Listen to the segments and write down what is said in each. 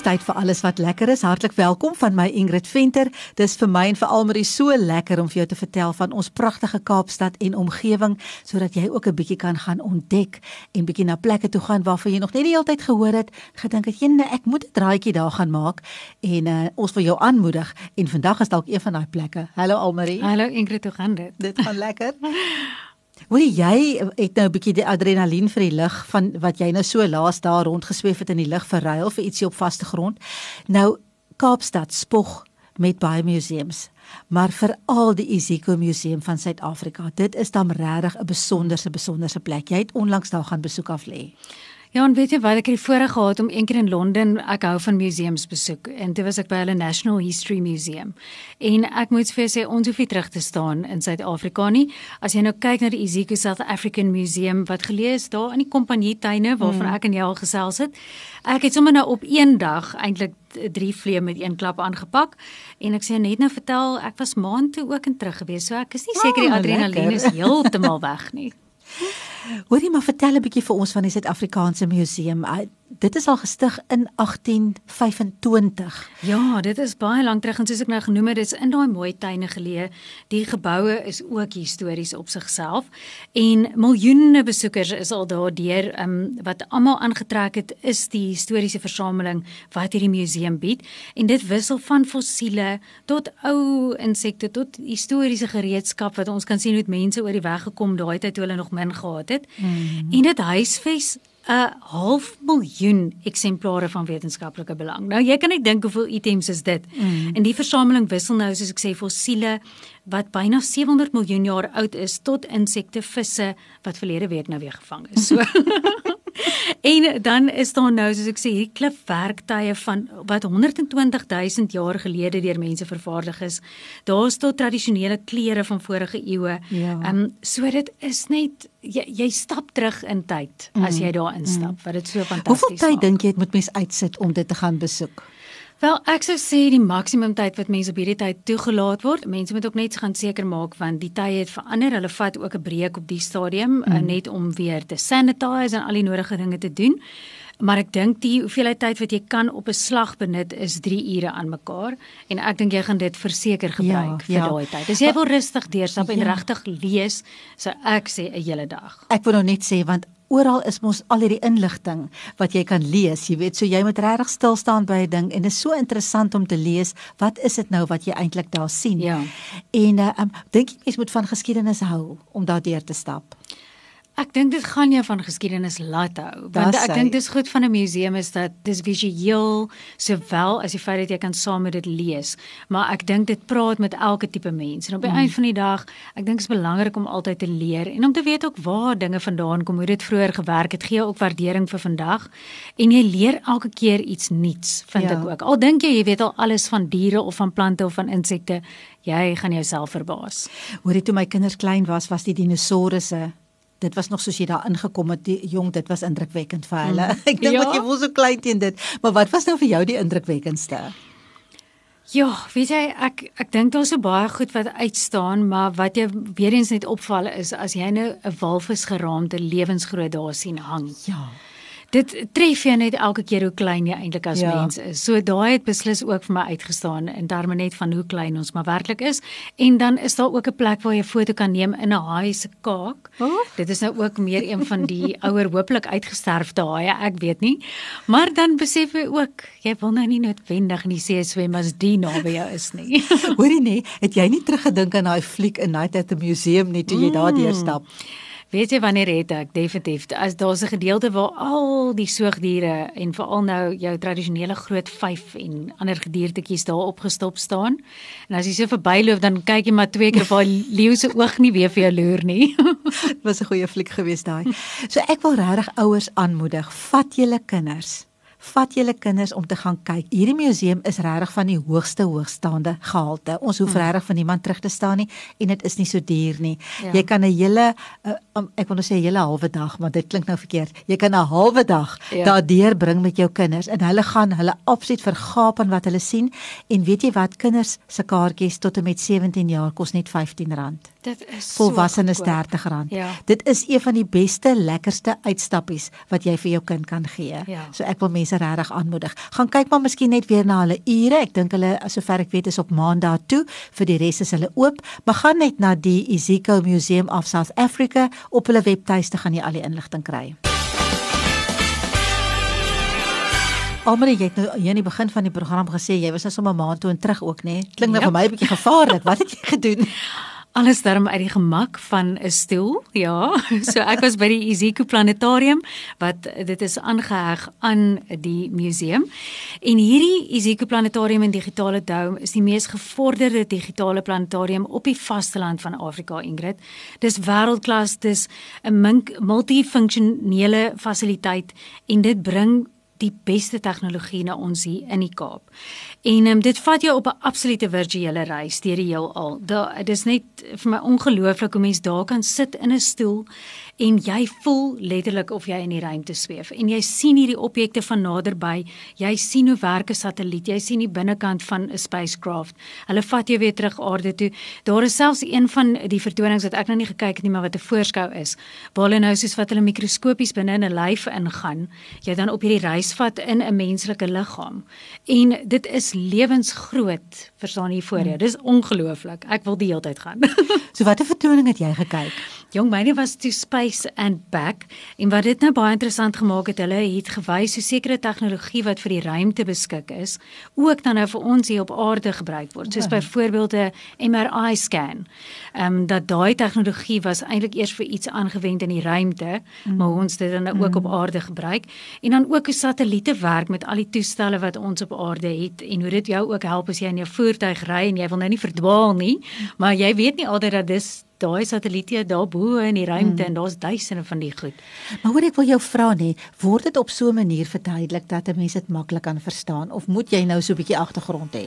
Dis tyd vir alles wat lekker is. Hartlik welkom van my Ingrid Venter. Dis vir my en vir Almarie so lekker om vir jou te vertel van ons pragtige Kaapstad en omgewing sodat jy ook 'n bietjie kan gaan ontdek en bietjie na plekke toe gaan waarvan jy nog net die hele tyd gehoor het, gedink het jy ek moet 'n draaitjie daar gaan maak en uh, ons wil jou aanmoedig en vandag is dalk een van daai plekke. Hallo Almarie. Hallo Ingrid, hoe gaan dit? Dit gaan lekker. Hoor jy het nou 'n bietjie die adrenalien vir die lug van wat jy nou so laas daar rondgesweef het in die lug verruil vir ietsie op vaste grond. Nou Kaapstad spog met baie museums, maar veral die Isiko Museum van Suid-Afrika. Dit is dan regtig 'n besonderse besonderse plek. Jy het onlangs daar gaan besoek af lê. Ja, en weet jy wat ek het die voorreg gehad om eendag in Londen, ek hou van museums besoek en toe was ek by hulle National History Museum. En ek moet vir sê ons hoef nie terug te staan in Suid-Afrika nie. As jy nou kyk na die Ezekiel South African Museum wat geleë is daar in die kompanjietuine waarvan mm. ek en jy al gesels het. Ek het sommer nou op een dag eintlik drie vleie met een klap aangepak en ek sê net nou vertel ek was maand toe ook in terug gewees so ek is nie seker die oh, adrenalien is heeltemal weg nie. Hoorie maar vertel 'n bietjie vir ons van die Suid-Afrikaanse Museum dit is al gestig in 1825. Ja, dit is baie lank terug en soos ek nou genoem het, dit is in daai mooi tuine geleë. Die geboue is ook histories op sigself en miljoene besoekers is al daar deur um, wat almal aangetrek het is die historiese versameling wat hierdie museum bied en dit wissel van fossiele tot ou insekte tot historiese gereedskap wat ons kan sien hoe mense oor die weg gekom daai tyd toe hulle nog min gehad het. Mm -hmm. En dit huisves 'n half miljoen eksemplare van wetenskaplike belang. Nou jy kan net dink hoeveel items is dit. Mm. En die versameling wissel nou soos ek sê fossiele wat byna 700 miljoen jaar oud is tot insekte, visse wat verlede week nou weer gevang is. So en dan is daar nou soos ek sê hierdie klipwerktuie van wat 120 000 jaar gelede deur mense vervaardig is. Daar's tot tradisionele klere van vorige eeue. Ja. Ehm ja. um, so dit is net jy, jy stap terug in tyd as mm. jy daar instap. Mm. Wat dit so fantasties. Hoeveel tyd dink jy het moet mens uitsit om dit te gaan besoek? Wel, ek sou sê die maksimum tyd wat mense op hierdie tyd toegelaat word, mense moet ook net gaan seker maak want die tye het verander. Hulle vat ook 'n breek op die stadium mm. net om weer te sanitize en al die nodige dinge te doen. Maar ek dink die hoeveelheid tyd wat jy kan op 'n slag benut is 3 ure aan mekaar en ek dink jy gaan dit verseker gebruik ja, vir ja. daai tyd. As jy wil rustig deurstap ja. en regtig lees, sou ek sê 'n hele dag. Ek wil nou net sê want oral is mos al hierdie inligting wat jy kan lees. Jy weet, so jy moet regtig stil staan by 'n ding en dit is so interessant om te lees. Wat is dit nou wat jy eintlik daar sien? Ja. En uh, um, dink jy mens moet van geskiedenis hou om daardeur te stap? Ek dink dit gaan jou van geskiedenis laat hou. Want ek dink dis goed van 'n museum is dat dis visueel sowel as die feit dat jy kan saam met dit lees. Maar ek dink dit praat met elke tipe mens. En op die mm. einde van die dag, ek dink dit is belangrik om altyd te leer en om te weet ook waar dinge vandaan kom, hoe dit vroeër gewerk het, gee ook waardering vir vandag. En jy leer elke keer iets nuuts, vind ja. ek ook. Al dink jy jy weet al alles van diere of van plante of van insekte, jy gaan jouself verbaas. Hoorie toe my kinders klein was, was die dinosourusse dit was nog soos jy daar ingekom het die jong dit was indrukwekkend vir hulle mm. ek dink ja? wat jy was so klein teen dit maar wat was nou vir jou die indrukwekkendste Ja, weet jy, ek ek dink daar's so baie goed wat uitstaan, maar wat jy weer eens net opval is as jy nou 'n walvis geraamde lewensgroot daar sien hang. Ja dit tref jou net elke keer hoe klein jy eintlik as ja. mens is. So daai het beslis ook vir my uitgestaan in terme net van hoe klein ons maar werklik is. En dan is daar ook 'n plek waar jy 'n foto kan neem in 'n haai se kaak. Oh. Dit is nou ook meer een van die ouer hopelik uitgesterfde haie, ek weet nie. Maar dan besef jy ook, jy wil nou nie noodwendig in die see swem as die naby jou is nie. Hoorie nee, het jy nie teruggedink aan daai fliek in Night at the Museum nie toe jy mm. daardeur stap? Weet jy wanneer het ek definitief as daar's 'n gedeelte waar al die soogdiere en veral nou jou tradisionele groot vyf en ander gediertetjies daar opgestop staan. En as jy so verbyloop dan kyk jy maar twee keer of daai leeu se oog nie weer vir jou loer nie. Dit was 'n goeie fliek geweest daai. So ek wil regtig ouers aanmoedig, vat julle kinders vat julle kinders om te gaan kyk. Hierdie museum is regtig van die hoogste hoogstaande gehalte. Ons hoef hmm. regtig van niemand terug te staan nie en dit is nie so duur nie. Ja. Jy kan 'n hele uh, um, ek wil nou sê 'n hele halwe dag, maar dit klink nou verkeerd. Jy kan 'n halwe dag ja. daardeur bring met jou kinders en hulle gaan hulle absoluut vergaap aan wat hulle sien en weet jy wat kinders se kaartjies tot en met 17 jaar kos net R15. Dit is volwassenes so R30. Ja. Dit is een van die beste lekkerste uitstappies wat jy vir jou kind kan gee. Ja. So ek wil mense regtig aanmoedig. Gaan kyk maar miskien net weer na hulle ure. Ek dink hulle sover ek weet is op Maandag toe. Vir die res is hulle oop. Maar gaan net na die Iziko Museum of South Africa op hulle webtuiste gaan jy al die inligting kry. Almal jy het nou hier in die begin van die program gesê jy was nou sommer maand toe en terug ook nê. Klink nou ja. vir my 'n bietjie gevaarlik. Wat het jy gedoen? alles darm uit die gemak van 'n stoel. Ja, so ek was by die Iziko Planetarium wat dit is aangeheg aan die museum. En hierdie Iziko Planetarium en digitale dome is die mees gevorderde digitale planetarium op die vasteland van Afrika, Ingrid. Dis wêreldklas, dis 'n multifunksionele fasiliteit en dit bring die beste tegnologie na ons hier in die Kaap. En um, dit vat jou op 'n absolute virtuele reis deur die heelal. Dit is net vir my ongelooflik hoe mens daar kan sit in 'n stoel en jy voel letterlik of jy in die ruimte sweef en jy sien hierdie objekte van naderby. Jy sien hoe werk 'n satelliet. Jy sien die binnekant van 'n spacecraft. Hulle vat jou weer terug aarde toe. Daar is selfs een van die vertonings wat ek nog nie gekyk het nie, maar wat 'n voorskou is. Waar hulle nou soos wat hulle mikroskopies binne in 'n lyf ingaan, jy dan op hierdie reis vat in 'n menslike liggaam. En dit is lewensgroot, verstaan jy voor jou. Hmm. Dis ongelooflik. Ek wil die hele tyd gaan. so watter vertoning het jy gekyk? Jong, myne was to Space and Back en wat dit nou baie interessant gemaak het, hulle het gewys hoe sekere tegnologie wat vir die ruimte beskik is, ook dan nou vir ons hier op aarde gebruik word, soos byvoorbeeld 'n MRI scan. Ehm um, dat daai tegnologie was eintlik eers vir iets aangewend in die ruimte, mm. maar ons dit dan nou ook mm. op aarde gebruik en dan ook hoe satelliete werk met al die toestelle wat ons op aarde het en hoe dit jou ook help as jy in jou voertuig ry en jy wil nou nie verdwaal nie, mm. maar jy weet nie altyd dat dis daai satelliete daar bo in die ruimte mm. en daar's duisende van die goed. Maar hoor ek wil jou vra nê, word dit op so 'n manier verduidelik dat 'n mens dit maklik kan verstaan of moet jy nou so 'n bietjie agtergrond hê?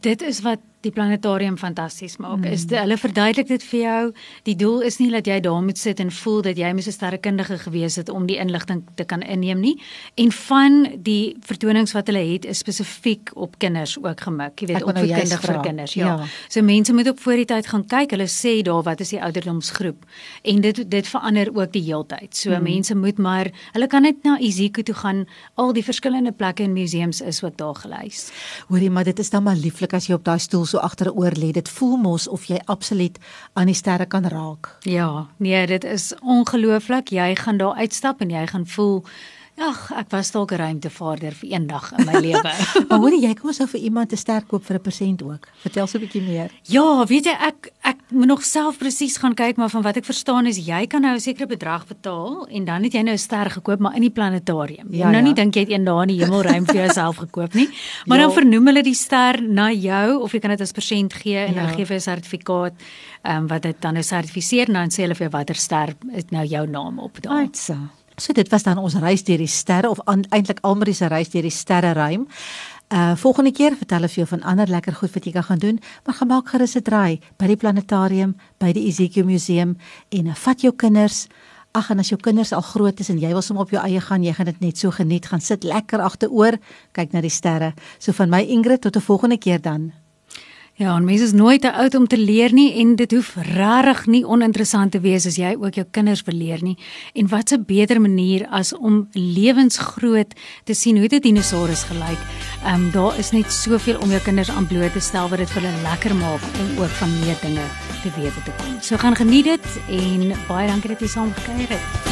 Dit is wat die planetarium fantasties maak. Mm. Is die, hulle verduidelik dit vir jou. Die doel is nie dat jy daar moet sit en voel dat jy moet 'n sterrekundige gewees het om die inligting te kan inneem nie. En van die vertonings wat hulle het is spesifiek op kinders ook gemik. Jy weet, op nou kinders vir kinders. Ja. ja. So mense moet op voor die tyd gaan kyk. Hulle sê daar wat is die ouderdomsgroep en dit dit verander ook die heeltyd. So mm. mense moet maar hulle kan net na Iziko toe gaan. Al die verskillende plekke en museums is ook daar gelys. Hoorie, maar dit is dan maar lieflik as jy op daai stoel so agteroor lê. Dit voel mos of jy absoluut aan die sterre kan raak. Ja, nee, dit is ongelooflik. Jy gaan daar uitstap en jy gaan voel Ag, ek was dalk 'n ruimtevaarder vir een dag in my lewe. maar hoorie, jy kom sou vir iemand te sterk koop vir 'n persent ook. Vertel so 'n bietjie meer. Ja, weet jy, ek ek moet nog self presies gaan kyk, maar van wat ek verstaan is jy kan nou 'n sekere bedrag betaal en dan het jy nou 'n ster gekoop maar in die planetarium. Ja, nou ja. nie dink jy het eendag in die hemelruim vir jouself gekoop nie, maar ja. dan vernoem hulle die ster na jou of jy kan dit as persent gee en ja. hulle gee vir 'n sertifikaat ehm um, wat dit dan nou sertifiseer en dan sê hulle vir jou watter ster is nou jou naam op daar. Aitsa. So dit was dan ons reis deur die sterre of eintlik Almarie se reis deur die sterreruim. Uh volgende keer vertel ek vir jou van ander lekker goed wat jy kan gaan doen, maar gaan maak gerus 'n draai by die planetarium, by die Ezekiel museum en uh, vat jou kinders. Ag en as jou kinders al groot is en jy wil sommer op jou eie gaan, jy gaan dit net so geniet, gaan sit lekker agteroor, kyk na die sterre. So van my Ingrid tot 'n volgende keer dan. Ja, en mense is nooit te oud om te leer nie en dit hoef regtig nie oninteressant te wees as jy ook jou kinders wil leer nie. En wat 'n beter manier as om lewensgroot te sien hoe dit dinosourus gelyk. Ehm um, daar is net soveel om jou kinders aan bloot te stel wat dit vir hulle lekker maak om ook van meer dinge te weet te kom. So gaan geniet dit en baie dankie dat jy saam gekuier het.